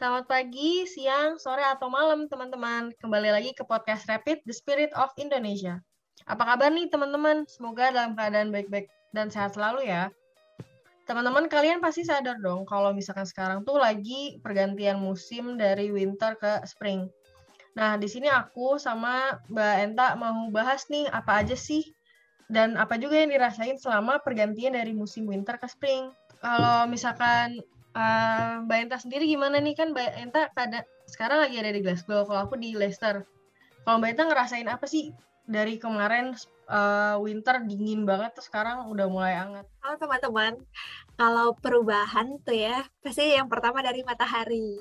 Selamat pagi, siang, sore, atau malam teman-teman. Kembali lagi ke podcast Rapid, The Spirit of Indonesia. Apa kabar nih teman-teman? Semoga dalam keadaan baik-baik dan sehat selalu ya. Teman-teman kalian pasti sadar dong kalau misalkan sekarang tuh lagi pergantian musim dari winter ke spring. Nah, di sini aku sama Mbak Enta mau bahas nih apa aja sih dan apa juga yang dirasain selama pergantian dari musim winter ke spring. Kalau misalkan uh, Mbak Enta sendiri gimana nih kan Mbak Enta kada, sekarang lagi ada di Glasgow, kalau aku di Leicester. Kalau Mbak Enta ngerasain apa sih dari kemarin uh, winter dingin banget terus sekarang udah mulai hangat. Halo teman-teman, kalau perubahan tuh ya pasti yang pertama dari matahari.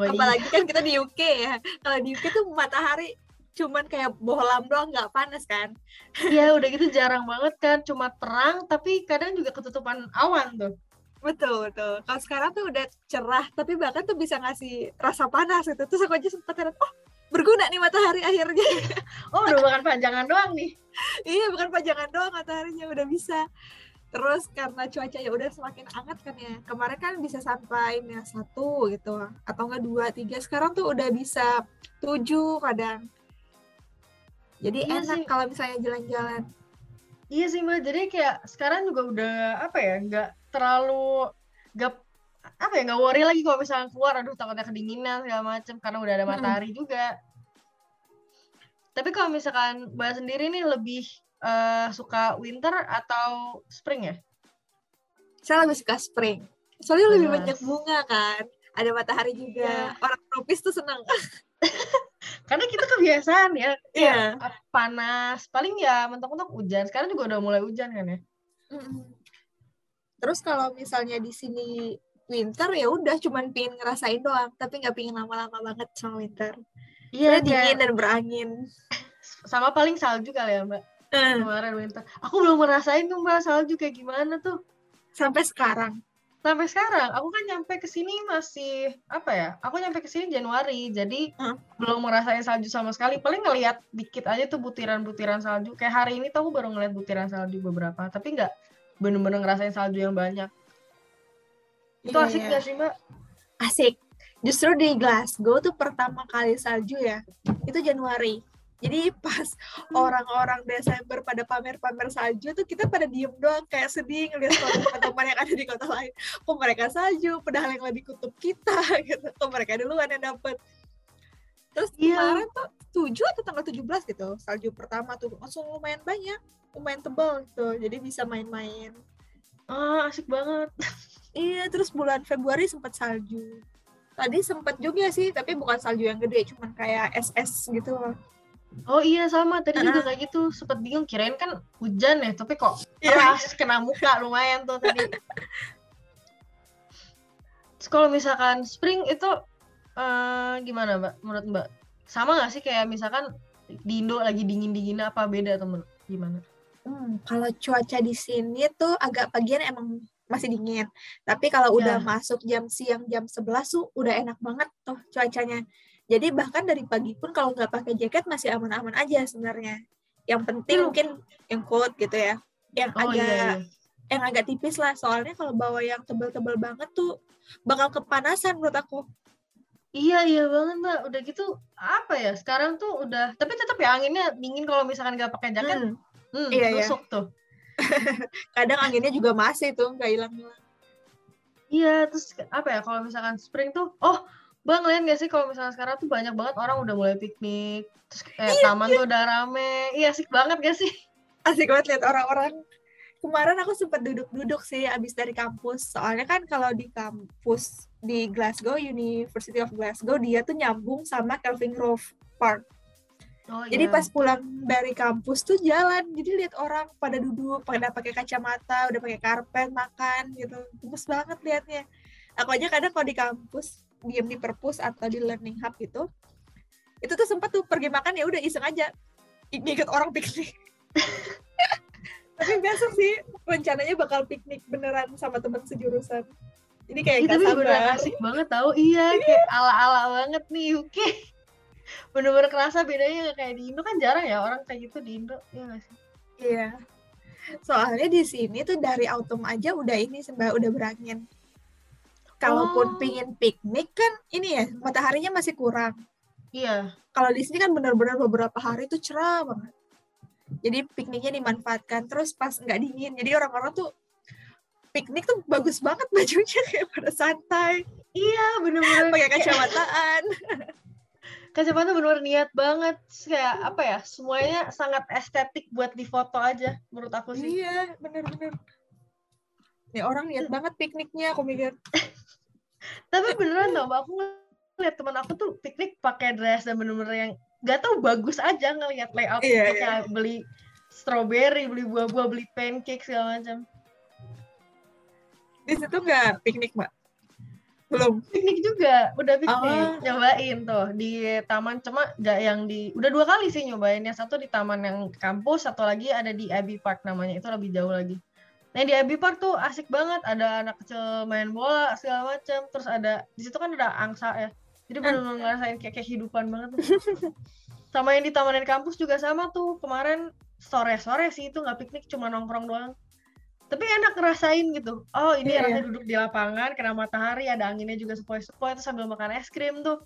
Oh, iya. Apalagi kan kita di UK ya. Kalau di UK tuh matahari cuman kayak bohlam doang nggak panas kan? Iya udah gitu jarang banget kan, cuma terang tapi kadang juga ketutupan awan tuh. Betul, betul. Kalau sekarang tuh udah cerah, tapi bahkan tuh bisa ngasih rasa panas gitu. Terus aku aja sempat heran, oh berguna nih matahari akhirnya. oh udah bukan panjangan doang nih. iya, bukan panjangan doang mataharinya udah bisa. Terus karena cuaca ya udah semakin hangat kan ya. Kemarin kan bisa sampai minus satu gitu, atau enggak dua, tiga. Sekarang tuh udah bisa tujuh kadang. Jadi iya enak kalau misalnya jalan-jalan. Iya sih mbak, jadi kayak sekarang juga udah apa ya, nggak terlalu gak apa ya nggak worry lagi kalau misalnya keluar aduh takutnya kedinginan segala macam karena udah ada matahari hmm. juga tapi kalau misalkan mbak sendiri nih lebih uh, suka winter atau spring ya saya lebih suka spring soalnya Mas. lebih banyak bunga kan ada matahari juga yeah. orang tropis tuh senang karena kita kebiasaan ya yeah. ya panas paling ya mentok-mentok hujan sekarang juga udah mulai hujan kan ya mm -hmm terus kalau misalnya di sini winter ya udah cuman pingin ngerasain doang tapi nggak pingin lama-lama banget sama winter. Iya dingin dan berangin. Sama paling salju kali ya mbak uh. kemarin winter. Aku belum ngerasain tuh mbak salju kayak gimana tuh. Sampai sekarang. Sampai sekarang aku kan nyampe ke sini masih apa ya aku nyampe ke sini Januari jadi uh. belum ngerasain salju sama sekali. Paling ngelihat dikit aja tuh butiran-butiran salju. Kayak hari ini tuh aku baru ngeliat butiran salju beberapa tapi nggak bener-bener ngerasain salju yang banyak itu iya, asik iya. gak sih mbak asik justru di Glasgow tuh pertama kali salju ya itu Januari jadi pas hmm. orang-orang Desember pada pamer-pamer salju tuh kita pada diem doang kayak sedih ngeliat teman-teman yang ada di kota lain. Kok mereka salju, padahal yang lebih kutub kita gitu. Kok mereka duluan yang dapet. Terus yeah. kemarin tuh 7 atau tanggal 17 gitu, salju pertama tuh langsung lumayan banyak lumayan tebal gitu jadi bisa main-main ah asik banget iya terus bulan Februari sempat salju tadi sempat juga sih tapi bukan salju yang gede cuman kayak SS gitu loh Oh iya sama tadi uh juga kayak gitu sempat bingung kirain kan hujan ya tapi kok yeah. kena muka lumayan tuh tadi. Terus kalau misalkan spring itu uh, gimana mbak menurut mbak sama nggak sih kayak misalkan di Indo lagi dingin dingin apa beda temen gimana? Hmm, kalau cuaca di sini tuh agak pagian emang masih dingin. Tapi kalau yeah. udah masuk jam siang jam 11 tuh udah enak banget tuh cuacanya. Jadi bahkan dari pagi pun kalau nggak pakai jaket masih aman-aman aja sebenarnya. Yang penting hmm. mungkin yang coat gitu ya. Yang oh, agak iya, iya. yang agak tipis lah. Soalnya kalau bawa yang tebal-tebal banget tuh bakal kepanasan menurut aku. Iya iya banget mbak. Udah gitu apa ya? Sekarang tuh udah. Tapi tetap ya anginnya dingin kalau misalkan nggak pakai jaket. Hmm Hmm, iya, iya. tuh. Kadang anginnya juga masih tuh, nggak hilang-hilang. Iya, terus apa ya kalau misalkan spring tuh, oh Bang, lihat gak sih kalau misalnya sekarang tuh banyak banget orang udah mulai piknik, terus kayak iya, taman iya. tuh udah rame. Iya, asik banget gak sih? Asik banget lihat orang-orang. Kemarin aku sempat duduk-duduk sih abis dari kampus. Soalnya kan kalau di kampus di Glasgow, University of Glasgow, dia tuh nyambung sama Kelvin Grove Park. Oh, jadi iya. pas pulang dari kampus tuh jalan, jadi lihat orang pada duduk, pada pakai kacamata, udah pakai karpet, makan gitu, gemes banget liatnya. Aku aja kadang kalau di kampus diem di perpus atau di learning hub gitu, itu tuh sempat tuh pergi makan ya udah iseng aja ikut orang piknik. Tapi biasa sih rencananya bakal piknik beneran sama temen sejurusan. Jadi kayak ya, gak sabar. asik banget tau, iya, iya. kayak ala-ala banget nih Oke. Okay bener-bener kerasa bedanya gak kayak di Indo kan jarang ya orang kayak gitu di Indo ya gak sih iya soalnya di sini tuh dari autumn aja udah ini sembah udah berangin kalaupun Oh. pingin piknik kan ini ya mataharinya masih kurang Iya. kalau di sini kan benar-benar beberapa hari tuh cerah banget jadi pikniknya dimanfaatkan terus pas nggak dingin jadi orang-orang tuh piknik tuh bagus banget bajunya kayak pada santai Iya, bener-bener. pakai kacamataan kacamata bener-bener niat banget. Kayak apa ya, semuanya sangat estetik buat difoto aja, menurut aku sih. iya bener-bener ya orang niat banget pikniknya aku mikir Tapi beneran Mbak, aku ngeliat teman aku tuh piknik pakai dress dan bener-bener yang gak tau bagus aja ngeliat layout Iya, pikniknya. Beli strawberry, beli buah-buah, beli pancake segala macam. Di situ nggak piknik mbak belum Piknik juga, udah piknik. Oh. Nyobain tuh di taman, cuma gak yang di, udah dua kali sih nyobain. Yang satu di taman yang kampus, satu lagi ada di Abbey Park namanya, itu lebih jauh lagi. Nah di Abbey Park tuh asik banget, ada anak kecil main bola segala macam, terus ada di situ kan ada angsa ya, jadi benar-benar ngerasain kayak kehidupan banget. Tuh. sama yang di taman di kampus juga sama tuh kemarin sore-sore sih itu nggak piknik cuma nongkrong doang. Tapi enak ngerasain gitu. Oh ini Iya, rasanya duduk di lapangan, kena matahari, ada anginnya juga sepoi-sepoi, terus sambil makan es krim tuh.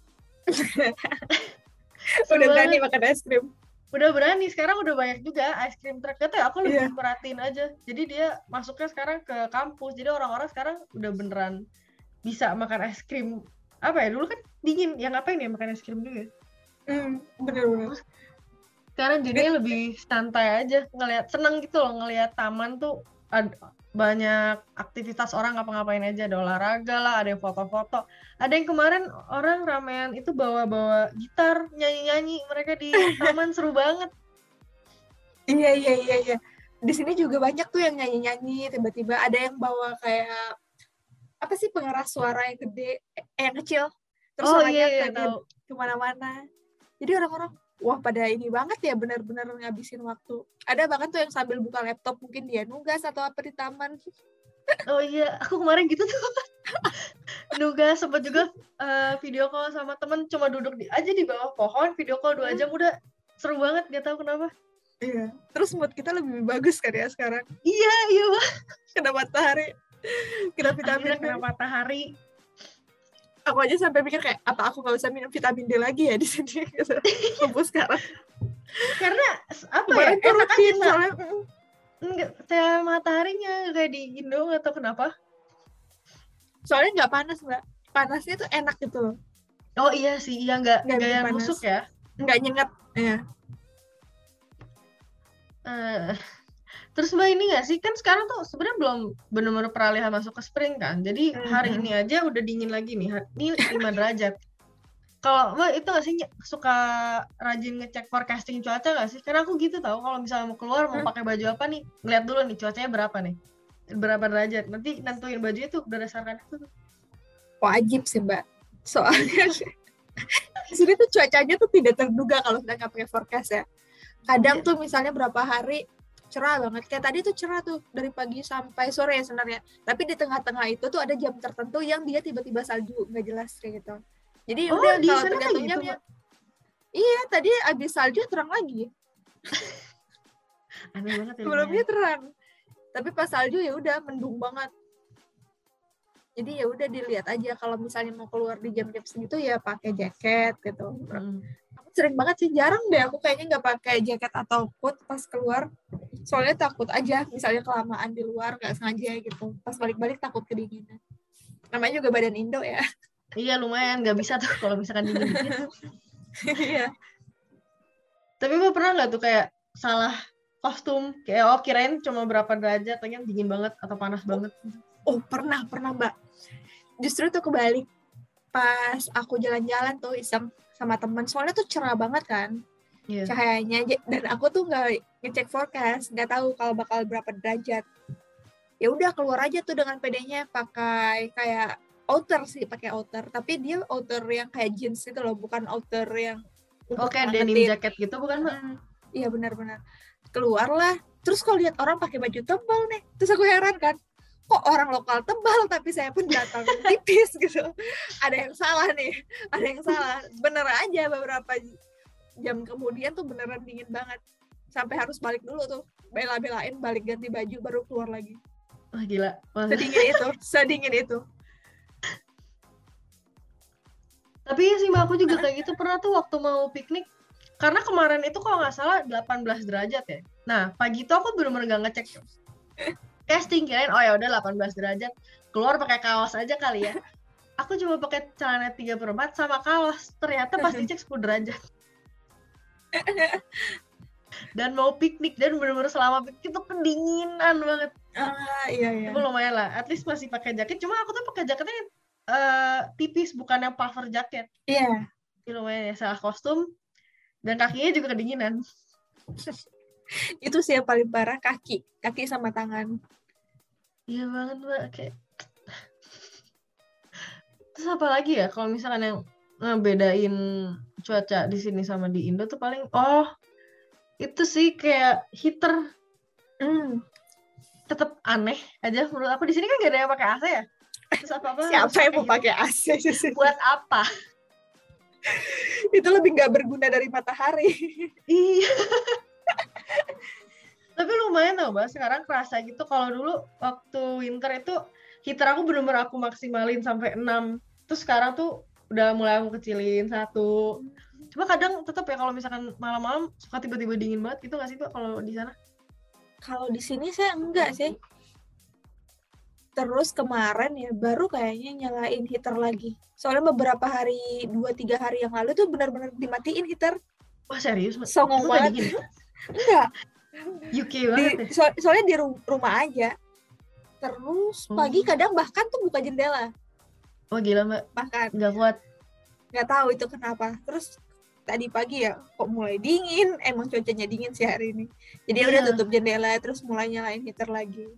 Udah berani makan es krim Udah berani, sekarang udah banyak juga es krim truck. Ya, aku lebih Iya. perhatiin aja. Jadi dia masuknya sekarang ke kampus. Jadi orang-orang sekarang udah beneran bisa makan es krim. Apa ya, dulu kan dingin. Ya ngapain ya makan es krim juga? hmm, bener-bener Sekarang jadinya lebih santai aja. Ngelihat, seneng gitu loh ngelihat taman tuh ad- banyak aktivitas orang ngapa-ngapain aja. Ada olahraga lah, ada yang foto-foto. Ada yang kemarin orang ramean itu bawa-bawa gitar, nyanyi-nyanyi. Mereka di taman seru banget. Iya iya iya iya. Di sini juga banyak tuh yang nyanyi-nyanyi, tiba-tiba ada yang bawa kayak apa sih pengeras suara yang gede, eh, yang kecil. Terus oh suaranya iya, iya ke mana-mana. Jadi orang-orang wah pada ini banget ya benar-benar ngabisin waktu. Ada bahkan tuh yang sambil buka laptop mungkin dia nugas atau apa di taman. Oh iya, aku kemarin gitu tuh. Nuga sempat juga eh, video call sama temen cuma duduk di aja di bawah pohon, video call dua Hmm. jam udah seru banget, gak tahu kenapa. Iya. Terus mood kita lebih bagus kan ya sekarang. Iya, iya. Kena matahari. Kena Akhirnya vitamin D. kena matahari. Aku aja sampai pikir kayak apa aku nggak usah minum vitamin D lagi ya di sini. Gitu. Tubuh sekarang. Karena apa ya? Enak rutin aja, soalnya. Enggak, mataharinya kayak di Indo tahu kenapa. soalnya nggak panas mbak panasnya tuh enak gitu loh Oh iya sih, iya nggak Nggak yang panas. busuk ya. nggak nyengat ya terus mbak ini nggak sih kan sekarang tuh sebenarnya belum benar-benar peralihan masuk ke spring kan. Jadi hari Mhm. ini aja udah dingin lagi nih. Ini 5 derajat. Kalau mbak itu nggak sih suka rajin ngecek forecasting cuaca nggak sih? Karena aku gitu tahu kalau misalnya mau keluar mau pakai baju apa nih, ngeliat dulu nih cuacanya berapa nih, berapa derajat. Nanti nentuin bajunya tuh berdasarkan itu. wajib sih mbak soalnya di sini tuh cuacanya tuh tidak terduga kalau kita nggak pakai forecast ya kadang Iya. tuh misalnya berapa hari cerah banget. Kayak tadi tuh cerah tuh dari pagi sampai sore ya sebenarnya. Tapi di tengah-tengah itu tuh ada jam tertentu yang dia tiba-tiba salju. Nggak jelas kayak gitu. Jadi Oh, udah di kalau sana gitu, jamnya iya tadi abis salju terang lagi. Aneh banget ya. sebelumnya terang. Tapi pas salju ya udah mendung banget. Jadi ya udah dilihat aja. Kalau misalnya mau keluar di jam-jam segitu ya pakai jaket gitu. Mm. Sering banget sih jarang deh aku kayaknya nggak pakai jaket atau coat pas keluar. Soalnya takut aja misalnya kelamaan di luar nggak sengaja gitu. Pas balik-balik takut kedinginan. Namanya juga badan Indo ya. Iya lumayan. Nggak bisa tuh kalau misalkan dingin iya. Tapi mbak pernah nggak tuh kayak salah kostum? Kayak oh kirain cuma berapa derajat ternyata dingin banget atau panas banget? Oh pernah pernah mbak. Justru tuh kebalik. Pas aku jalan-jalan tuh iseng sama teman. Soalnya tuh cerah banget kan Iya. cahayanya dan aku tuh nggak ngecek forecast nggak tahu kalau bakal berapa derajat. Ya udah keluar aja tuh dengan pedenya pakai kayak outer sih pakai outer. Tapi dia outer yang kayak jeans itu loh bukan outer yang Oke denim ngangetin. jacket gitu bukan mbak? Hmm, iya benar-benar. Keluarlah. Terus kalau lihat orang pakai baju tebal nih terus aku heran kan kok orang lokal tebal tapi saya pun datang tipis gitu. Ada yang salah nih ada yang salah. Bener aja beberapa jam kemudian tuh beneran dingin banget. Sampai harus balik dulu tuh bela-belain balik ganti baju baru keluar lagi. Wah gila. Wah, sedingin itu sedingin itu. Tapi iya sih mbak aku juga kayak gitu. Pernah tuh waktu mau piknik karena kemarin itu kalau nggak salah 18 derajat ya. Nah pagi itu aku bener-bener gak ngecek casting kirain oh ya udah 18 derajat keluar pakai kaos aja kali ya. Aku cuma pakai celana 3 per 4 sama kaos. Ternyata pas dicek 10 derajat. dan mau piknik dan bener-bener selama piknik itu kedinginan banget. Ah, iya iya. Tapi lumayan lah, at least masih pakai jaket. Cuma aku tuh pakai jaketnya uh, tipis, bukan yang puffer jaket. Iya. Jadi lumayan ya, salah kostum. Dan kakinya juga kedinginan. itu sih yang paling parah kaki, kaki sama tangan. Iya banget mbak, kayak terus apa lagi ya kalau misalkan yang ngebedain cuaca di sini sama di Indo tuh paling oh itu sih kayak heater Hmm. tetap aneh aja menurut aku di sini kan gak ada yang pakai AC ya terus apa apa Siapa yang mau pakai AC? buat apa itu lebih nggak berguna dari matahari. iya tapi lumayan tau mbak. Sekarang kerasa gitu. Kalau dulu waktu winter itu heater aku bener-bener aku maksimalin sampai 6 terus sekarang tuh udah mulai aku kecilin satu. Cuma kadang tetap ya kalau misalkan malam-malam suka tiba-tiba dingin banget. Gitu nggak sih mbak kalau di sana? Kalau di sini saya enggak sih. Terus kemarin ya baru kayaknya nyalain heater lagi. Soalnya beberapa hari, dua tiga hari yang lalu tuh benar-benar dimatiin heater. wah serius mbak? Songong banget. Enggak, UK di, banget ya so- soalnya di ru- rumah aja. Terus pagi Oh. kadang bahkan tuh buka jendela, wah gila mbak bahkan nggak kuat nggak tahu itu kenapa. Terus tadi pagi ya kok mulai dingin, emang cuacanya dingin sih hari ini. Jadi ya udah Iya. tutup jendela terus mulai nyalain heater lagi.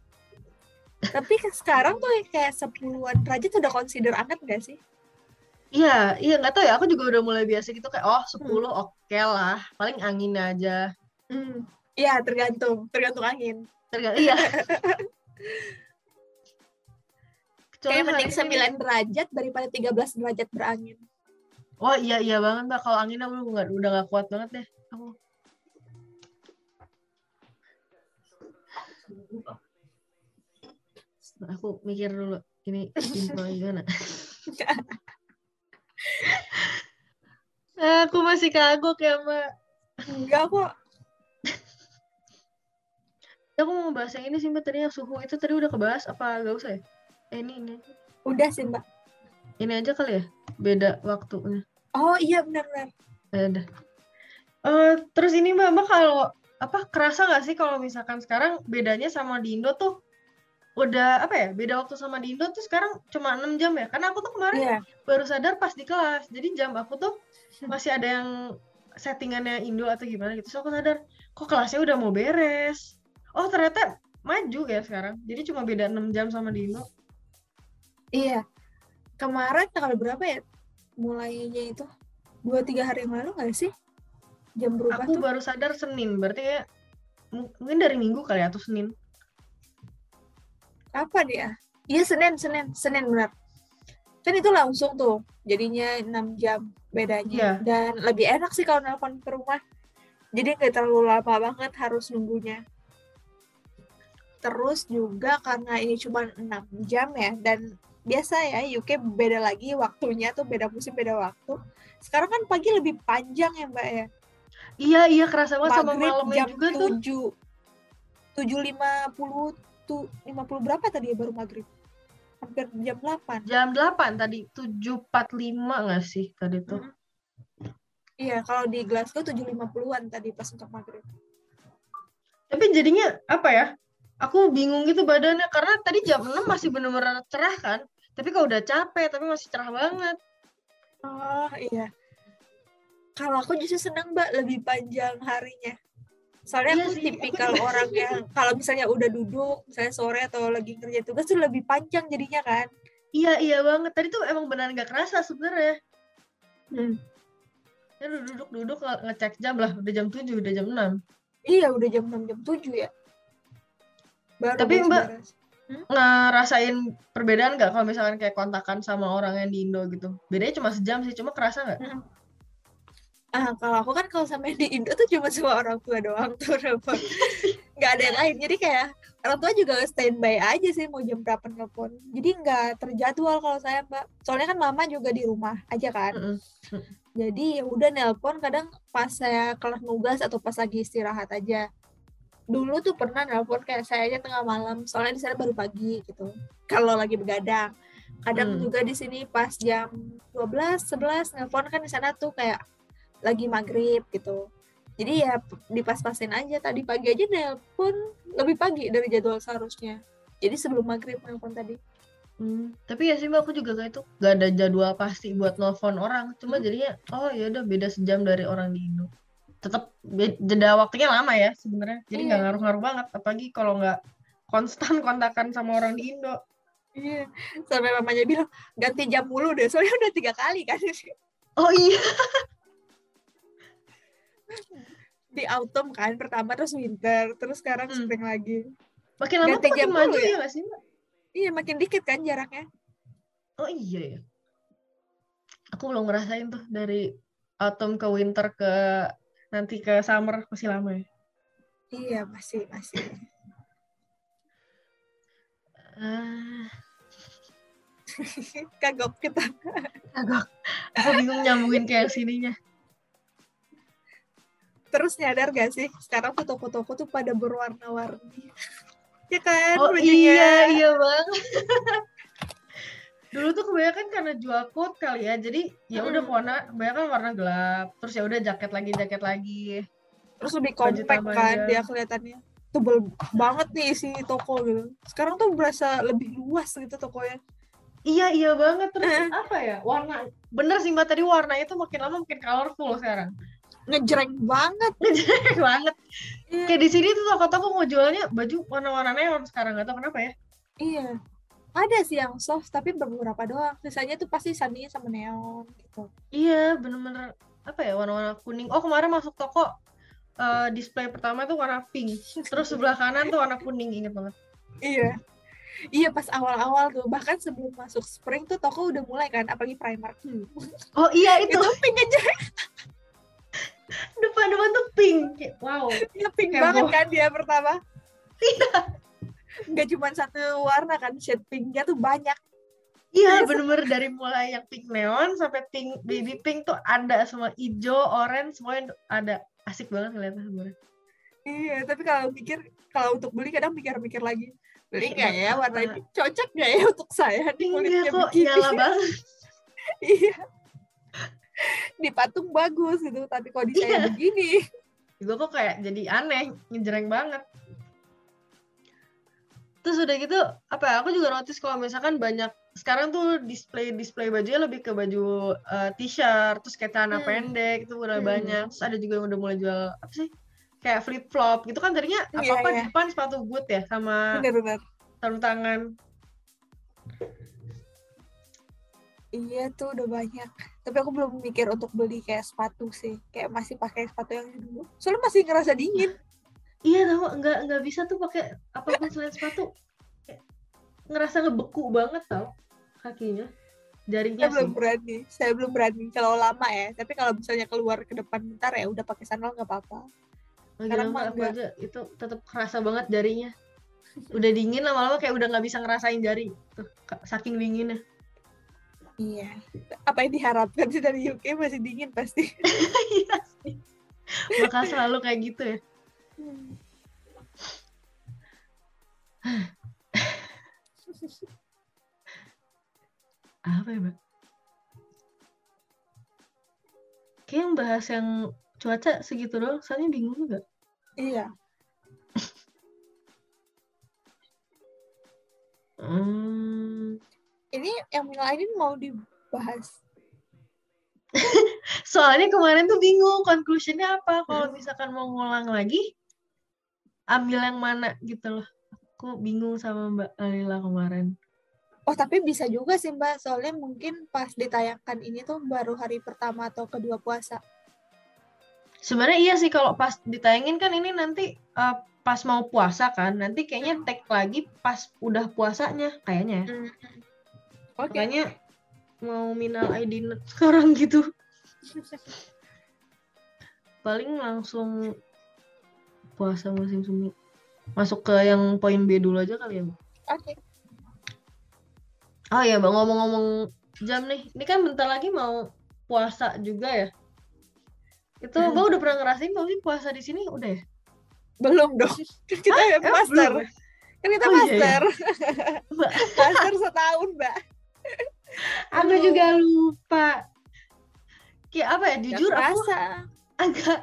Tapi sekarang tuh kayak 10-an derajat udah consider anget gak sih? Iya, iya nggak tahu ya. Aku juga udah mulai biasa gitu kayak oh 10 oke lah. Paling angin aja. Hmm. Iya, tergantung, tergantung angin. Tergantung iya. Kayak mending hari ini- 9 derajat daripada 13 derajat berangin. Oh iya iya banget mbak. Kalau angin aku nggak udah nggak kuat banget deh. Aku. Aku mikir dulu ini info gimana. aku masih kagok ya mbak. Enggak kok. Aku mau bahas yang ini sih mbak tadi yang suhu itu tadi udah kebahas apa gak usah ya? Eh, ini ini Udah sih, Mbak. ini aja kali ya beda waktunya. Oh iya benar-benar. Ya udah. Eh, terus ini mbak mbak kalau apa kerasa nggak sih kalau misalkan sekarang bedanya sama di Indo tuh udah apa ya beda waktu sama di Indo tuh sekarang cuma 6 jam ya karena aku tuh kemarin Iya. baru sadar pas di kelas jadi jam aku tuh masih ada yang settingannya Indo atau gimana gitu so aku sadar kok kelasnya udah mau beres oh ternyata maju ya sekarang jadi cuma beda 6 jam sama di Indo Iya. Kemarin tanggal berapa ya? Mulainya itu dua tiga hari yang lalu nggak sih? Jam berubah aku tuh. baru sadar Senin berarti ya mung- mungkin dari Minggu kali ya atau Senin Kapan ya? Iya Senin, Senin, Senin benar. Kan itu langsung tuh, jadinya 6 jam bedanya. Iya. Dan lebih enak sih kalau nelpon ke rumah. Jadi nggak terlalu lama banget harus nunggunya. Terus juga karena ini cuma 6 jam ya, dan biasa ya UK beda lagi waktunya tuh beda musim beda waktu. Sekarang kan pagi lebih panjang ya mbak ya. iya iya kerasa banget sama malamnya jam juga tuh 7 7.50 tuh 50 berapa tadi ya baru maghrib? Hampir jam 8. jam 8 tadi 7.45 nggak sih tadi tuh Mm. Iya, kalau di Glasgow 7.50-an tadi pas untuk maghrib. tapi jadinya apa ya aku bingung gitu badannya karena tadi jam 6 masih bener-bener cerah kan tapi kalau udah capek tapi masih cerah banget Oh iya. Kalau aku justru senang mbak lebih panjang harinya. Soalnya Iya aku sih, aku tipikal juga. orang yang kalau misalnya udah duduk, misalnya sore atau lagi kerja tugas tuh lebih panjang jadinya kan. iya iya banget tadi tuh emang benar nggak kerasa sebenarnya Hmm. ya udah duduk-duduk nge- ngecek jam lah udah jam 7 udah jam 6 Iya udah jam 6 jam 7 ya. Baru Tapi, Mbak, beres-beres. ngerasain perbedaan nggak kalau misalkan kayak kontakan sama orang yang di Indo gitu? Bedanya cuma sejam sih cuma kerasa nggak? Ah, kalau aku kan kalau sampai di Indo tuh cuma sama orang tua doang tuh nelfon. nggak ada yang lain. Jadi kayak orang tua juga standby aja sih mau jam berapa nelpon. Jadi nggak terjadwal kalau saya mbak. Soalnya kan mama juga di rumah aja kan. Jadi ya udah nelpon kadang pas saya kelas nugas atau pas lagi istirahat aja dulu tuh pernah nelpon kayak saya aja tengah malam soalnya di sana baru pagi gitu kalau lagi begadang. Kadang Hmm. juga di sini pas jam 12 11 nelpon kan di sana tuh kayak lagi maghrib gitu. Jadi ya dipas-pasin aja tadi pagi aja nelpon lebih pagi dari jadwal seharusnya. Jadi sebelum maghrib nelpon tadi. Hmm, tapi ya sih mbak aku juga kayak itu gak ada jadwal pasti buat nelfon orang. Cuma jadinya oh ya udah beda sejam dari orang di Indo tetap jeda waktunya lama ya sebenarnya. Jadi nggak Iya. ngaruh-ngaruh banget apalagi kalau nggak konstan kontakan sama orang di Indo. Iya sampai mamanya bilang ganti jam mulu deh soalnya udah tiga kali kan. Oh iya. Di autumn kan pertama terus winter terus sekarang Hmm. spring lagi. Makin lama Ganti tuh makin jam maju ya? ya? nggak sih mbak? Iya makin dikit kan jaraknya. Oh iya ya. Aku belum ngerasain tuh dari autumn ke winter ke nanti ke summer masih lama ya? Iya masih masih. Ah. Kagok kita. Agak aku bingung nyambungin kayak sininya. Terus nyadar gak sih? Sekarang tuh toko-toko tuh pada berwarna-warni. Ya kan Oh iya, iya banget. Dulu tuh kebanyakan karena jual coat kali ya. Jadi ya udah Mm. warna kebanyakan warna gelap. Terus ya udah jaket lagi, jaket lagi. terus lebih compact kan ya. dia kelihatannya tebel banget nih isi toko gitu sekarang tuh berasa lebih luas gitu tokonya Iya, iya banget. Terus Eh. apa ya? Warna bener sih Mbak tadi warna itu makin lama makin colorful sekarang. ngejreng banget Jelek banget. Iya. Kayak di sini tuh toko-toko mau jualnya baju warna-warna neon sekarang nggak tahu kenapa ya. iya ada sih yang soft tapi beberapa doang sisanya tuh pasti sandinya sama neon gitu Iya, bener-bener apa ya warna-warna kuning. Oh kemarin masuk toko eh, display pertama tuh warna pink. Terus sebelah kanan tuh warna kuning inget banget. Iya. Iya pas awal-awal tuh bahkan sebelum masuk spring tuh toko udah mulai kan apalagi Primark. Hmm. Oh iya itu Itu pink aja depan-depan tuh pink. Wow. ya pink Heboh. banget kan dia pertama. Iya. Gak cuma satu warna kan shade pinknya tuh banyak. Iya bener-bener dari mulai yang pink neon sampai pink baby pink tuh ada semua hijau, orange semuanya ada. Asik banget ngeliatnya sebenarnya. Iya tapi kalau pikir kalau untuk beli kadang mikir-mikir lagi beli nggak ya warna ini cocok nggak ya untuk saya di Iya kulitnya kok begini. nyala banget. Iya. Di patung bagus gitu tapi kalau di saya Iya. begini. Gue kok kayak jadi aneh, ngejreng banget. Terus udah gitu, apa ya, aku juga notice kalau misalkan banyak, sekarang tuh display-display bajunya lebih ke baju eh, t-shirt, terus kayak celana Hmm. pendek, itu udah Hmm. banyak. Terus ada juga yang udah mulai jual, apa sih, kayak flip-flop, gitu kan tadinya Iya, apa-apa di iya. depan sepatu boot ya, sama sarung tangan. Iya tuh udah banyak. Tapi aku belum mikir untuk beli kayak sepatu sih. Kayak masih pakai sepatu yang dulu. Soalnya masih ngerasa dingin. Iya tau, nggak, nggak bisa tuh pakai apa pun selain sepatu. Kayak ngerasa ngebeku banget tau, kakinya. Jarinya Saya belum sih. berani. Saya belum berani kalau lama ya. Tapi kalau misalnya keluar ke depan bentar ya udah pakai sandal nggak apa-apa. Sekarang mah enggak. aja itu tetap kerasa banget jarinya. Udah dingin lama-lama kayak udah nggak bisa ngerasain jari. Tuh, saking dinginnya. Iya. Apa yang diharapkan sih dari UK masih dingin pasti. Iya sih. Bakal selalu kayak gitu ya. Apa ya, Mbak? Kayak yang bahas yang cuaca segitu doang, soalnya bingung juga. Iya. Hmm. Ini yang lain mau dibahas. Soalnya kemarin tuh bingung conclusionnya apa. Kalau misalkan mau ngulang lagi, ambil yang mana gitu loh. Aku bingung sama Mbak Alila kemarin. Oh tapi bisa juga sih Mbak. Soalnya mungkin pas ditayangkan ini tuh baru hari pertama atau kedua puasa. Sebenarnya iya sih kalau pas ditayangin kan ini nanti eh, pas mau puasa kan. Nanti kayaknya tag lagi pas udah puasanya kayaknya. ya. Hmm. Oke. Makanya mau minal aidin sekarang gitu. Paling langsung puasa musim semi. masuk ke yang poin B dulu aja kali ya. Oke. Oh iya, Mbak, ngomong-ngomong jam nih. Ini kan bentar lagi mau puasa juga ya. Itu Hmm. Mbak udah pernah ngerasain belum sih puasa di sini? Udah ya? Belum dong. Kita ya Emang master. ya? Kan kita Oh, iya, iya. master. Master setahun, Mbak. Aku Aduh. juga lupa. Kayak apa ya? Jujur aku agak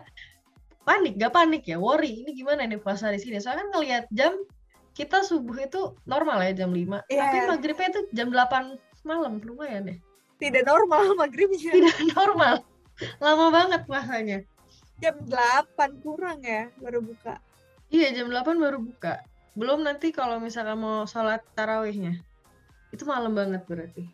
panik, gak panik ya, worry. Ini gimana nih puasa di sini? Soalnya kan ngelihat jam kita subuh itu normal ya jam 5. Iya. Tapi maghribnya itu jam 8 malam, lumayan ya. Tidak normal maghribnya. Tidak normal. Lama banget puasanya. Jam 8 kurang ya baru buka. Iya, jam 8 baru buka. Belum nanti kalau misalkan mau sholat tarawihnya. Itu malam banget berarti.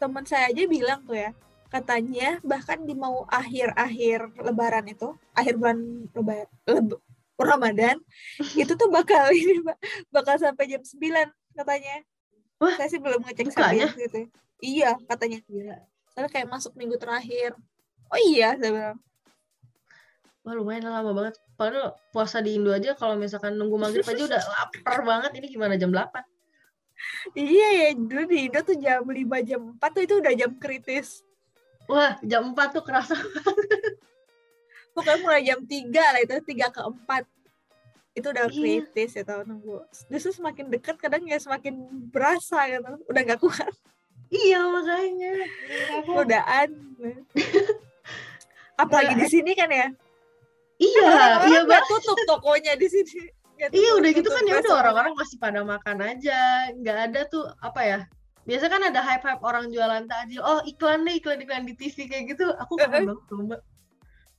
Teman saya aja bilang tuh ya, katanya bahkan di mau akhir-akhir lebaran itu, akhir bulan lebaran, leb- Ramadan, itu tuh bakal ini bakal sampai jam 9 katanya. Wah, saya sih belum ngecek bukanya? serius gitu. ya. Iya, katanya. Soalnya kayak masuk minggu terakhir. Oh iya, saya bilang. Wah, lumayan lama banget. Padahal puasa di Indo aja kalau misalkan nunggu maghrib aja udah lapar banget. Ini gimana jam 8? Iya ya, dulu di Indo tuh jam 5, jam 4 tuh itu udah jam kritis. Wah, jam 4 tuh kerasa. Pokoknya mulai jam 3 lah itu, 3 ke 4. Itu udah Iya. kritis ya tau nunggu. Justru semakin dekat kadang ya semakin berasa gitu. Udah gak kuat, Iya, makanya. Godaan. Apalagi di sini kan ya. Iya, Orang-orang iya banget. tutup tokonya di sini. Iya, udah gitu kan ya udah orang-orang masih pada makan aja. Nggak ada tuh apa ya? Biasa kan ada hype-hype orang jualan takjil. Oh, iklan deh, iklan-iklan di TV kayak gitu. Aku kangen banget tuh, Mbak.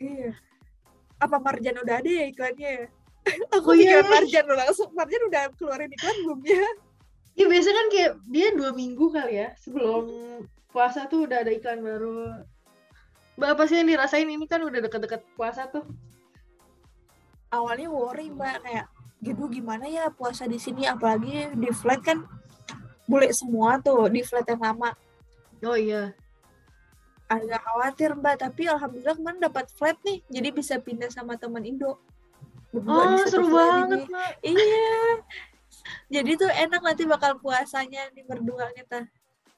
Iya. Apa Marjan udah ada ya iklannya ya? Aku Oh, iya, iya. Marjan langsung. Marjan udah keluarin iklan belum ya? Iya, biasa kan kayak dia dua minggu kali ya sebelum puasa tuh udah ada iklan baru. Mbak, apa sih yang dirasain ini kan udah deket-deket puasa tuh? Awalnya worry mbak kayak gitu gimana ya puasa di sini apalagi di flat kan bule semua tuh di flat yang lama Oh iya. agak khawatir mbak tapi alhamdulillah kemarin dapat flat nih jadi bisa pindah sama teman Indo Berdua Oh, seru banget. Mbak. iya jadi tuh enak nanti bakal puasanya nih berdua kita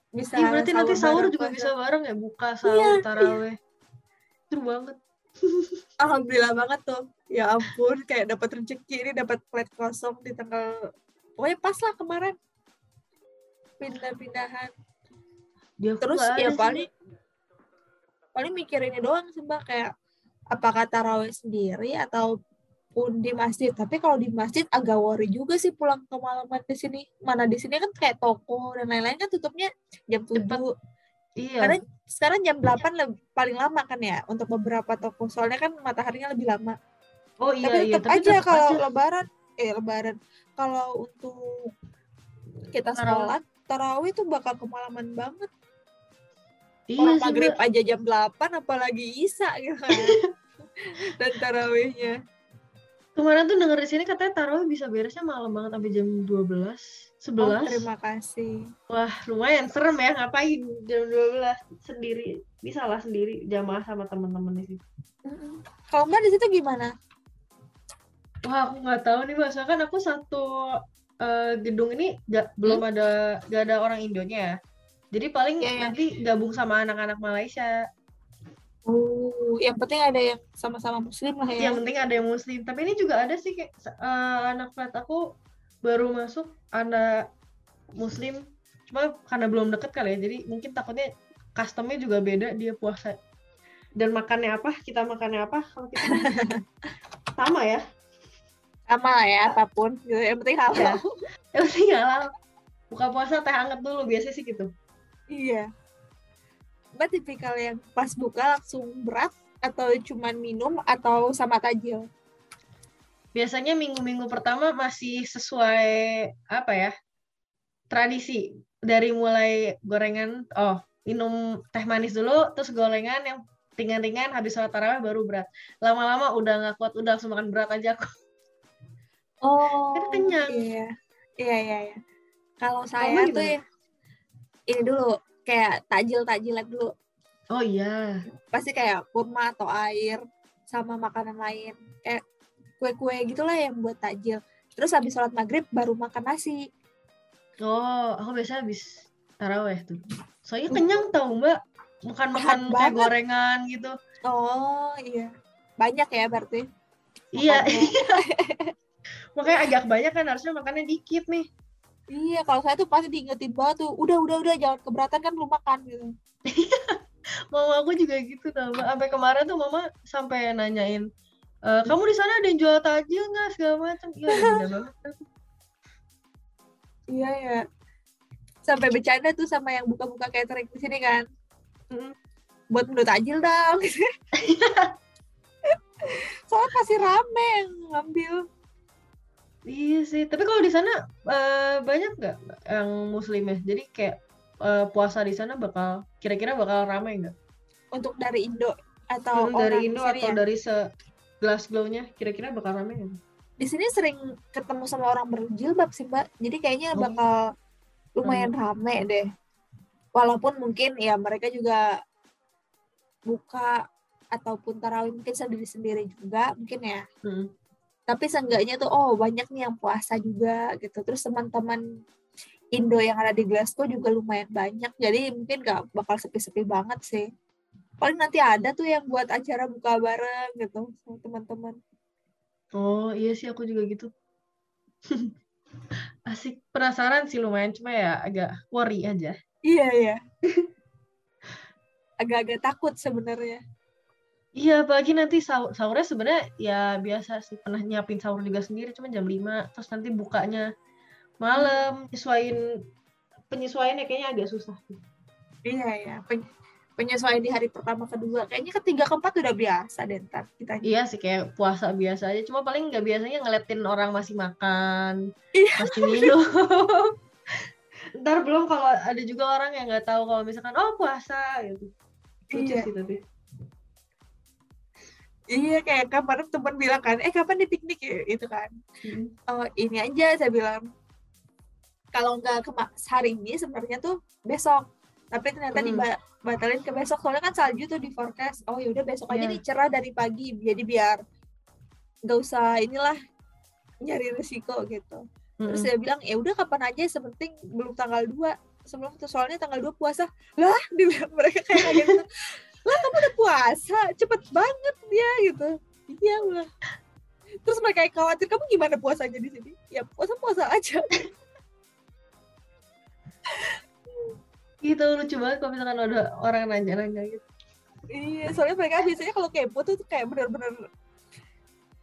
bisa Ih, berarti nanti sahur bareng juga puasa. bisa bareng ya buka Iya, sahur iya. taraweh. Seru banget. alhamdulillah banget tuh ya ampun kayak dapat rezeki ini dapat flat kosong di tanggal pokoknya pas lah kemarin pindah-pindahan. Dia terus ya paling paling mikirinnya doang sih mbak. Kayak apakah taraweh sendiri ataupun di masjid. Tapi kalau di masjid agak worry juga sih pulang ke malaman di sini. Mana di sini kan kayak toko dan lain-lain kan tutupnya jam. 7 Iya. karena sekarang jam 8 lebih, paling lama kan ya untuk beberapa toko. Soalnya kan mataharinya lebih lama. Oh iya tapi iya, tetap tapi aja kalau aja. lebaran eh lebaran. Kalau untuk kita sholat tarawih tuh bakal kemalaman banget Iya orang maghrib aja jam 8 apalagi isya gitu kan dan tarawihnya Kemarin tuh denger di sini katanya tarawih bisa beresnya malam banget sampai jam 12, 11. oh, terima kasih Wah, lumayan serem ya ngapain jam 12 sendiri. Bisa lah sendiri jamaah sama teman-teman di situ. Kalau mbak di situ gimana Wah, aku nggak tahu nih, Mbak. Soalnya kan aku satu eh, gedung ini nggak belum ada nggak ada orang Indonya ya. Jadi paling Iya, iya. nanti gabung sama anak-anak Malaysia. oh yang penting ada yang sama-sama muslim lah ya Yang penting ada yang muslim. Tapi ini juga ada sih kayak eh, anak flat aku baru masuk anak muslim. Cuma karena belum deket kali ya. Jadi mungkin takutnya customnya juga beda dia puasa. Dan makannya apa? Kita makannya apa? Kalau kita sama ya. Sama lah ya apa pun gitu yang penting halal Ya. Yang penting halal. Buka puasa teh hangat dulu biasanya sih gitu. iya mbak tipikal yang pas buka langsung berat atau cuman minum atau sama tajil Biasanya minggu-minggu pertama masih sesuai apa ya? Tradisi dari mulai gorengan, oh minum teh manis dulu, terus gorengan yang ringan-ringan, habis sholat tarawih baru berat. Lama-lama udah nggak kuat, udah langsung makan berat aja aku. Oh, Kan kenyang. Iya, iya, iya. iya. Kalau saya tuh ya, ini dulu kayak takjil-takjilan dulu. Oh iya. Pasti kayak kurma atau air sama makanan lain. Kayak kue-kue gitulah yang buat takjil. terus habis sholat maghrib baru makan nasi Oh, aku biasanya habis taraweh tuh. Soalnya kenyang tau mbak. Makan-makan kayak banget. gorengan gitu. oh iya banyak ya berarti Iya. makanya agak banyak kan harusnya makannya dikit nih. iya kalau saya tuh pasti diingetin banget tuh udah udah udah jangan keberatan kan belum makan gitu Mama aku juga gitu tau. Sampai kemarin tuh mama sampai nanyain, "E, kamu di sana ada yang jual takjil nggak segala macam? Iya, banget. iya ya sampai bercanda tuh sama yang buka-buka catering di sini kan buat menu takjil dong soalnya pasti rame yang ngambil Iya sih. Tapi kalau di sana eh, banyak nggak yang muslim ya? Jadi kayak eh, puasa di sana bakal kira-kira bakal ramai nggak? untuk dari Indo atau Hmm, orang dari Indo atau ya? dari se Glasgow-nya kira-kira bakal ramai nggak? di sini sering ketemu sama orang berjilbab sih mbak jadi kayaknya Oh. bakal lumayan rame deh walaupun mungkin ya mereka juga buka ataupun tarawih mungkin sendiri-sendiri juga mungkin ya Hmm. Tapi seenggaknya tuh oh banyak nih yang puasa juga gitu. Terus teman-teman Indo yang ada di Glasgow juga lumayan banyak. Jadi mungkin gak bakal sepi-sepi banget sih. Paling nanti ada tuh yang buat acara buka bareng gitu sama teman-teman. Oh iya sih aku juga gitu. Asik. Penasaran sih lumayan cuma ya agak worry aja. iya iya. Agak-agak takut sebenarnya Iya, apalagi nanti sahur, sahurnya sebenarnya ya biasa sih pernah nyiapin sahur juga sendiri cuma jam 5 terus nanti bukanya malam, nyesuaiin penyesuaiannya kayaknya agak susah sih. iya iya Pen- penyesuaian di hari pertama kedua kayaknya ketiga keempat udah biasa deh ntar kita Iya sih kayak puasa biasa aja cuma paling nggak biasanya ngeliatin orang masih makan, Iya, masih minum. Ntar belum kalau ada juga orang yang nggak tahu kalau misalkan oh puasa gitu. Lucu Iya. sih tapi. Iya kayak kemarin teman bilang kan eh kapan di piknik? Ya itu kan. Mm. oh ini aja saya bilang. Kalau nggak ke hari ini sebenarnya tuh besok. Tapi ternyata Hmm. dibatalin ke besok. Soalnya kan salju tuh di forecast. Oh yaudah besok aja Iya. nih cerah dari pagi. Jadi biar nggak usah inilah nyari resiko gitu. Terus Mm-mm. saya bilang ya udah kapan aja. Sepenting belum tanggal 2 sebelum itu soalnya tanggal 2 puasa. Lah dibilang mereka kayak gitu lah kamu udah puasa? Cepet banget dia gitu. Iya udah terus mereka khawatir kamu gimana puasanya di sini? Ya puasa puasa aja. Gitu lucu banget kalau misalkan ada orang nanya-nanya gitu. iya soalnya mereka biasanya kalau kepo tuh kayak bener-bener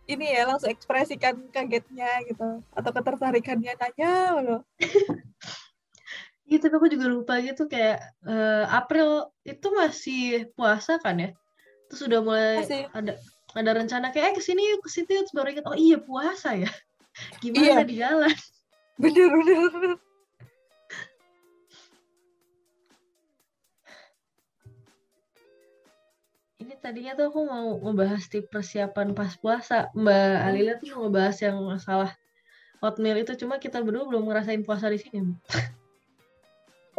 ini ya langsung ekspresikan kagetnya gitu atau ketertarikannya nanya loh Iya, tapi aku juga lupa gitu kayak eh, April itu masih puasa kan ya? Terus udah mulai Masih. ada ada rencana kayak eh ke sini yuk ke sini yuk terus baru ingat oh iya puasa ya. Gimana Iya. di jalan? bener bener, bener. Ini tadinya tuh aku mau ngebahas tips persiapan pas puasa. Mbak Alila tuh mau ngebahas yang masalah oatmeal itu cuma kita berdua belum ngerasain puasa di sini.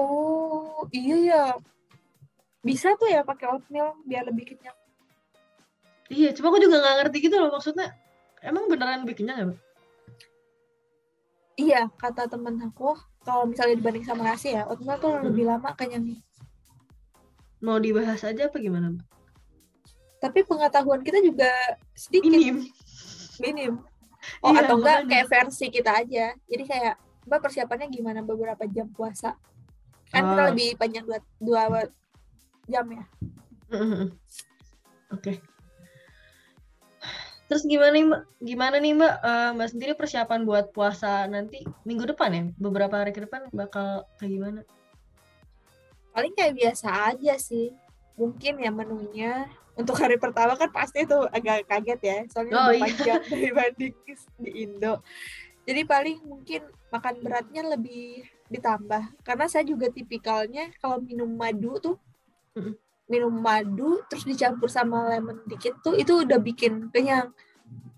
oh iya ya bisa tuh ya pakai oatmeal biar lebih kenyang Iya, cuma aku juga nggak ngerti gitu loh maksudnya. Emang beneran lebih kenyang ya? Iya, kata temen aku, kalau misalnya dibanding sama nasi ya, oatmeal tuh Hmm. lebih lama kenyangnya. Mau dibahas aja apa gimana, Mbak? Tapi pengetahuan kita juga sedikit, Minim. minim. Oh, Iya, atau enggak makanya. kayak versi kita aja. Jadi kayak, Mbak persiapannya gimana beberapa jam puasa? Kan kita Oh. lebih panjang dua, dua jam ya. Oke. Terus gimana nih Mbak? Gimana nih Mbak? Eh, Mbak sendiri persiapan buat puasa nanti minggu depan ya? Beberapa hari ke depan bakal kayak gimana? Paling kayak biasa aja sih. Mungkin ya menunya. Untuk hari pertama kan pasti itu agak kaget ya. Soalnya Oh, lebih iya. panjang dibanding di Indo. Jadi paling mungkin makan beratnya lebih ditambah. Karena saya juga tipikalnya kalau minum madu tuh minum madu terus dicampur sama lemon dikit tuh itu udah bikin kenyang.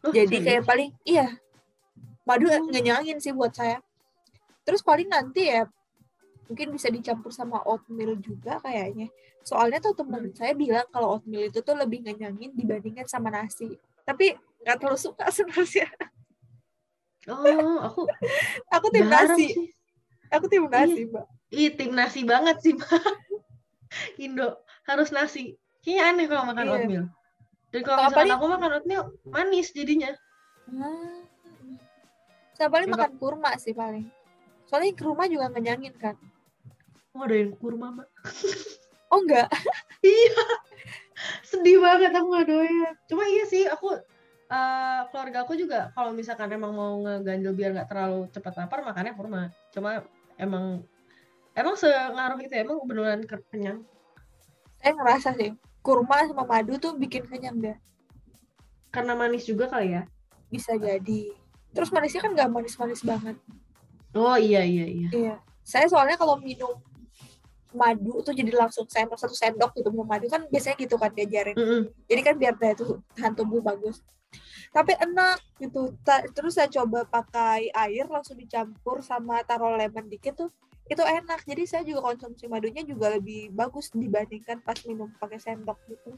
Oh, Jadi serius? kayak paling iya madu Hmm. ngenyangin sih buat saya. Terus paling nanti ya mungkin bisa dicampur sama oatmeal juga kayaknya. Soalnya tuh temen Hmm. saya bilang kalau oatmeal itu tuh lebih ngenyangin dibandingkan sama nasi. Tapi nggak terlalu suka sebenarnya. Oh, aku Aku tim nasi. sih. Aku tim nasi, Mbak. Ih, tim nasi banget sih, Mbak. Indo harus nasi. Kayaknya aneh kalau makan Iya. oatmeal. Dan kalau misalkan paling- aku makan oatmeal, manis jadinya. Hmm. Saya paling makan kurma sih paling. Soalnya kurma juga ngenyangin kan. Oh, ada yang kurma, Mbak. Oh enggak? Sedih banget aku gak doyan. Cuma iya sih, aku eh, keluarga aku juga kalau misalkan emang mau ngeganjel biar nggak terlalu cepat lapar, makannya kurma. Cuma emang emang sengaruh itu ya, emang beneran ke- kenyang. Saya ngerasa sih kurma sama madu tuh bikin kenyang deh. Karena manis juga kali ya. Bisa jadi. Terus manisnya kan nggak manis-manis banget. Oh iya iya iya. Iya. Saya soalnya kalau minum madu tuh jadi langsung sendok satu sendok gitu minum madu kan biasanya gitu kan diajarin. Mm-mm. Jadi kan biar daya tuh tahan tubuh bagus. Tapi enak gitu. Ta- Terus saya coba pakai air langsung dicampur sama taruh lemon dikit tuh itu enak. Jadi saya juga konsumsi madunya juga lebih bagus dibandingkan pas minum pakai sendok gitu.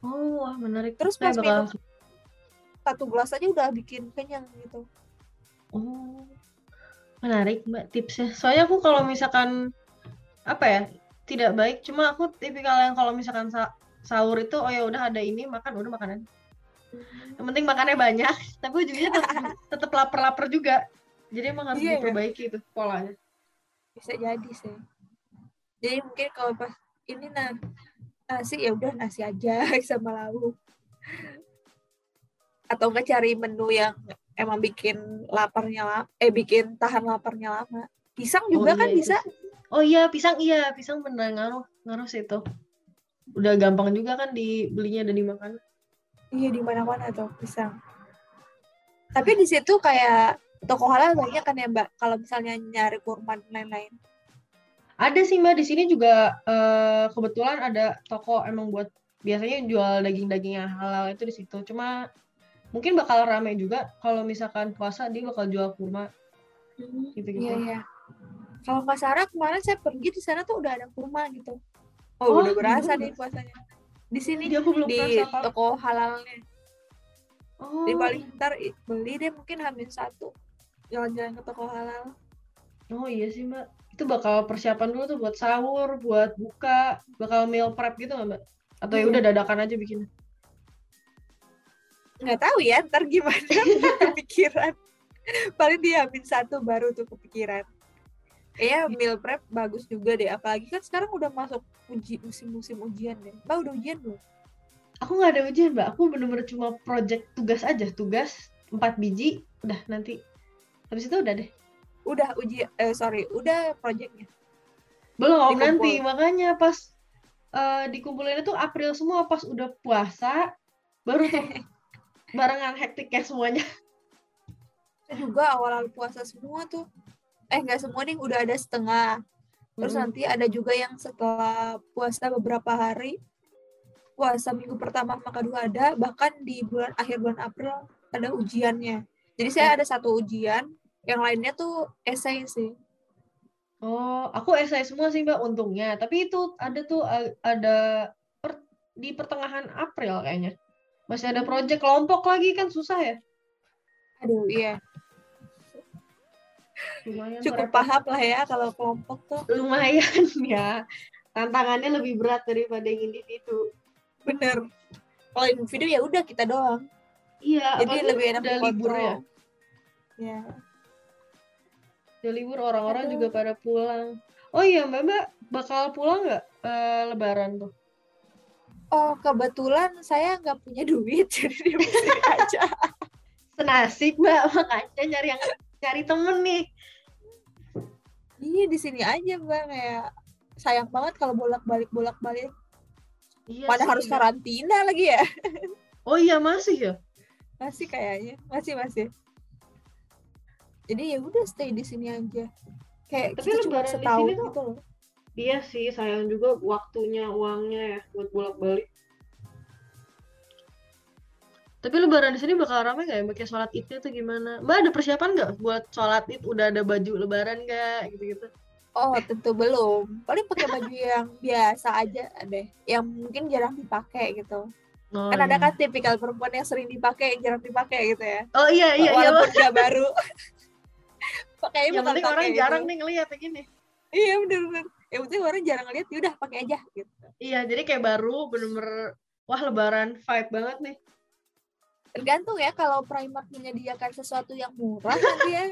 Oh, wah menarik. Terus pas bakal minum satu gelas aja udah bikin kenyang gitu. Oh, menarik Mbak tipsnya. Soalnya aku kalau misalkan apa ya tidak baik, cuma aku tipikal yang kalau misalkan sa- sahur itu oh ya udah ada ini makan udah makanan. Yang penting makannya banyak, tapi ujungnya tetap, tetap lapar-lapar juga. Jadi emang harus Iya ya? diperbaiki itu polanya. Bisa jadi sih. Jadi mungkin kalau pas ini nah nasi ya udah nasi aja sama lauk. Atau enggak cari menu yang emang bikin laparnya lama, eh bikin tahan laparnya lama. Pisang juga Oh, kan iya, bisa. Oh iya, pisang iya, pisang bener ngaruh, ngaruh sih itu. Udah gampang juga kan dibelinya dan dimakan. Iya di mana-mana tuh pisang. Tapi di situ kayak toko halal banyak kan ya Mbak. Kalau misalnya nyari kurma dan lain-lain. Ada sih Mbak, di sini juga eh, kebetulan ada toko emang buat biasanya jual daging-daging yang halal itu di situ. Cuma mungkin bakal rame juga kalau misalkan puasa dia bakal jual kurma gitu-gitu. Iya iya. Kalau nggak salah kemarin saya pergi di sana tuh udah ada kurma gitu. Oh, Oh, udah berasa nih puasanya. Di sini Jadi aku belum di pernah sapa. toko halalnya. Oh, Di paling ntar beli deh mungkin hamil satu. Jalan-jalan ke toko halal. oh iya sih Mbak. Itu bakal persiapan dulu tuh buat sahur, buat buka, bakal meal prep gitu nggak Mbak? Atau ya Iya. udah dadakan aja bikin. Nggak tahu ya ntar gimana kepikiran. Paling dia hamil satu baru tuh kepikiran. Kayaknya meal prep bagus juga deh. Apalagi kan sekarang udah masuk uji musim-musim ujian deh. Mbak udah ujian belum? Aku nggak ada ujian Mbak, aku bener-bener cuma project tugas aja, tugas 4 biji, udah nanti. Habis itu udah deh. Udah uji, eh sorry, udah projectnya. Belum Dikumpul. nanti makanya pas eh, dikumpulin itu April semua pas udah puasa baru tuh barengan hektiknya semuanya. Saya juga awal-awal puasa semua tuh. Eh nggak semua nih udah ada setengah. Terus Mm-mm. nanti ada juga yang setelah puasa beberapa hari. Puasa minggu pertama sama kedua ada. Bahkan di bulan akhir bulan April ada ujiannya. Jadi saya ada satu ujian. Yang lainnya tuh esai sih. Oh, aku esai semua sih Mbak untungnya. Tapi itu ada tuh a- ada per- di pertengahan April kayaknya. Masih ada project kelompok lagi kan susah ya. Aduh iya. Lumayan Cukup paham lah ya kalau kelompok tuh. lumayan ya. Tantangannya lebih berat daripada yang individu. Bener. Kalau individu ya udah kita doang. Iya, Jadi lebih enak udah libur ya. Ya. Udah libur orang-orang Aduh. juga pada pulang. Oh iya Mbak Mbak bakal pulang nggak eh, Lebaran tuh? Oh kebetulan saya nggak punya duit jadi di aja. Senasib Mbak makanya nyari yang cari temen nih. Iya di sini aja mbak kayak sayang banget kalau bolak-balik bolak-balik. Iya Mana sih, harus Mbak. karantina lagi ya? Oh iya masih ya. Masih kayaknya masih masih. Jadi ya udah stay di sini aja. Kayak Tapi kita cuma lebaran di setahun sini tuh- gitu loh. Iya sih sayang juga waktunya uangnya ya buat bolak-balik. Tapi lebaran di sini bakal ramai nggak ya? Pakai sholat idnya tuh gimana? Mbak ada persiapan nggak buat sholat id? Udah ada baju lebaran nggak? Gitu-gitu. Oh tentu belum. Paling pakai baju yang biasa aja deh. Yang mungkin jarang dipakai gitu. Oh, kan ada iya. kan tipikal perempuan yang sering dipakai, yang jarang dipakai gitu ya. Oh iya iya iya. Walaupun nggak baru. pakai Yang penting orang jarang nih ngeliat kayak gini. iya bener-bener yang penting orang jarang ngeliat yaudah pakai aja gitu Iya, jadi kayak baru bener-bener wah lebaran vibe banget nih. Tergantung ya kalau Primark menyediakan sesuatu yang murah nanti ya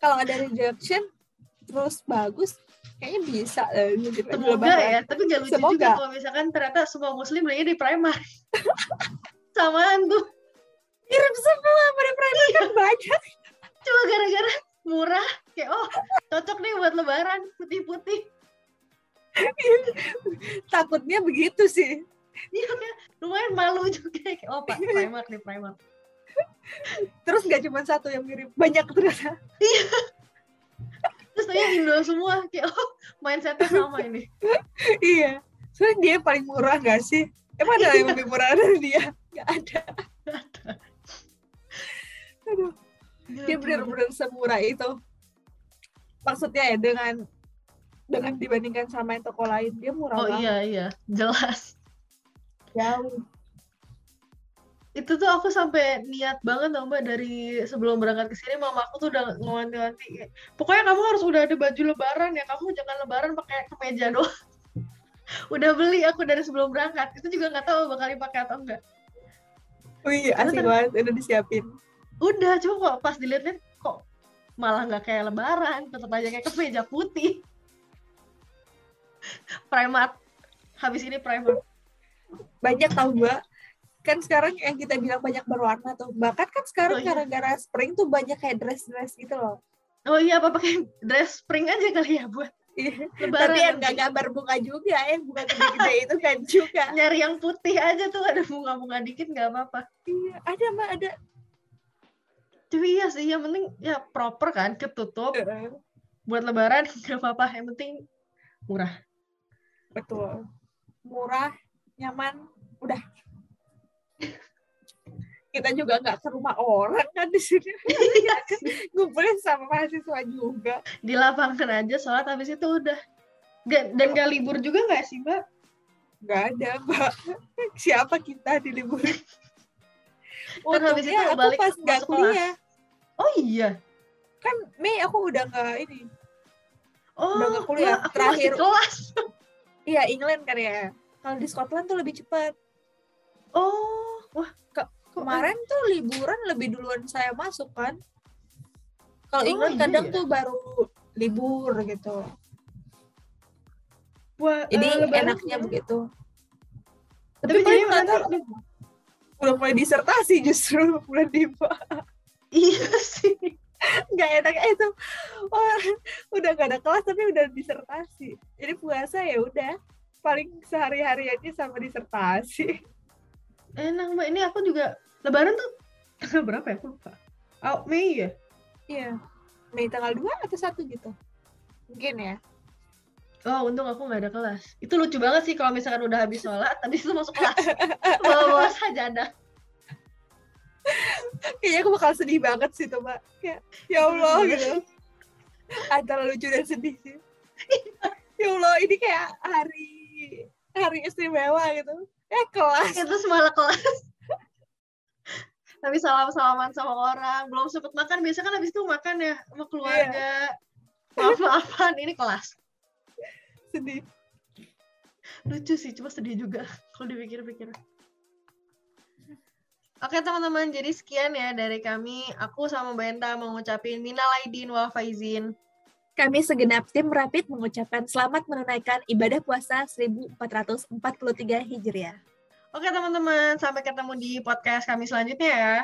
kalau ada rejection terus bagus kayaknya bisa lah gitu Semoga ya, tapi gak lucu Semoga. juga kalau misalkan ternyata semua muslim belinya di Primark. Samaan tuh. mirip semua pada Primark kan banyak Cuma gara-gara murah. Kayak, oh cocok nih buat lebaran. Putih-putih. takutnya begitu sih Iya, kayak lumayan malu juga. Kayak, oh Pak, Primark nih, Primark. terus gak cuma satu yang mirip banyak ternyata Terus tanya Indo semua. Kayak, oh mindsetnya sama ini. iya soalnya dia paling murah gak sih emang ada yang lebih murah dari dia gak ada Aduh, dia benar-benar semurah itu maksudnya ya dengan dengan dibandingkan sama yang toko lain dia murah Oh banget iya, iya. Jelas. Jauh. Itu tuh aku sampai niat banget tau mbak dari sebelum berangkat ke sini mama aku tuh udah ngewanti-wanti. Pokoknya kamu harus udah ada baju lebaran ya kamu jangan lebaran pakai kemeja doang. Udah beli aku dari sebelum berangkat. Itu juga nggak tahu bakal dipakai atau enggak wih asik Karena banget udah disiapin. Udah cuma kok pas dilihat-lihat kok malah nggak kayak lebaran tetap aja kayak kemeja putih. Primark habis ini Primark banyak tau mbak kan sekarang yang kita bilang banyak berwarna tuh. Bahkan kan sekarang Oh, iya. gara-gara spring tuh banyak kayak dress-dress gitu loh. Oh iya apa pakai dress spring aja kali ya buat Iya. lebaran tapi yang gak gambar bunga juga ya bunga gede-gede itu kan juga. Nyari yang putih aja tuh ada bunga-bunga dikit nggak apa-apa. Iya ada mbak ada. Tapi iya sih yang penting ya proper kan ketutup. Buat lebaran nggak apa-apa. Yang penting murah. Betul. Murah nyaman udah. Kita juga nggak ke rumah orang kan di sini. Ngumpulin sama mahasiswa juga. Di lapangan aja sholat habis itu udah. Dan gak libur juga nggak sih mbak? Nggak ada mbak. Siapa kita di liburan Kan habis itu aku balik pas nggak kuliah. Oh iya? Kan Mei aku udah nggak ini. Oh Udah nggak kuliah. lah, aku Terakhir. kelas. Iya England kan ya kalau di Scotland tuh lebih cepat. Oh wah Ke- kemarin tuh liburan lebih duluan saya masuk kan. Kalau Oh, England iya kadang ya? tuh baru libur gitu. Wah jadi lebaran enaknya ya. begitu. Tapi jadi tahu. udah mulai disertasi justru bulan lima iya sih. Nggak enak eh, itu oh, udah nggak ada kelas tapi udah disertasi. Jadi puasa ya udah paling sehari hariannya sama disertasi. Enak mbak. Ini aku juga lebaran tuh tanggal berapa ya? Aku lupa. Oh Mei ya? Iya. Mei tanggal 2 atau satu gitu? Mungkin ya. Oh, untung aku nggak ada kelas. Itu lucu banget sih kalau misalkan udah habis sholat, habis itu masuk kelas. Bawa-bawa sajadah. kayaknya aku bakal sedih banget sih tuh mbak. Kayak ya Allah gitu. Antara lucu dan sedih sih. Ya Allah ini kayak hari hari istimewa gitu eh kelas Itu semalam kelas. Tapi salam-salaman sama orang, belum sempet makan. Biasa kan habis itu makan ya sama keluarga. Maaf-maafan, ini kelas. sedih Lucu sih, cuma sedih juga kalau dipikir-pikir. Oke teman-teman, jadi sekian ya dari kami. Aku sama Benta mengucapin minal aidin wal faizin. Kami segenap tim Rapid mengucapkan selamat menunaikan ibadah puasa 1443 Hijriah. Oke teman-teman, sampai ketemu di podcast kami selanjutnya ya.